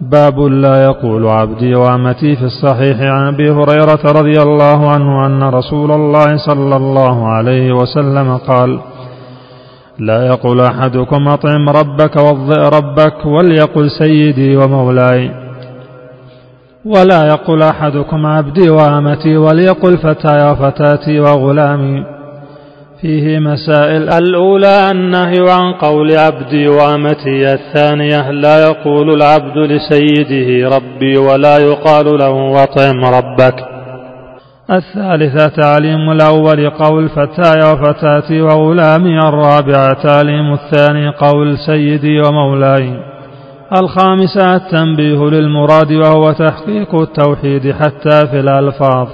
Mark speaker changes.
Speaker 1: باب لا يقول عبدي وأمتي في الصحيح عن أبي هريرة رضي الله عنه أن رسول الله صلى الله عليه وسلم قال لا يقول أحدكم أطعم ربك وضئ ربك وليقل سيدي ومولاي. ولا يقول أحدكم عبدي وأمتي وليقل فتاي وفتاتي وغلامي. فيه مسائل. الأولى النهي عن قول عبدي وأمتي الثانية لا يقول العبد لسيده ربي ولا يقال له وطعم ربك. الثالثة تعليم الأول قول فتاي وفتاتي وغلامي الرابعة تعليم الثاني قول سيدي ومولاي. الخامسة التنبيه للمراد وهو تحقيق التوحيد حتى في الألفاظ.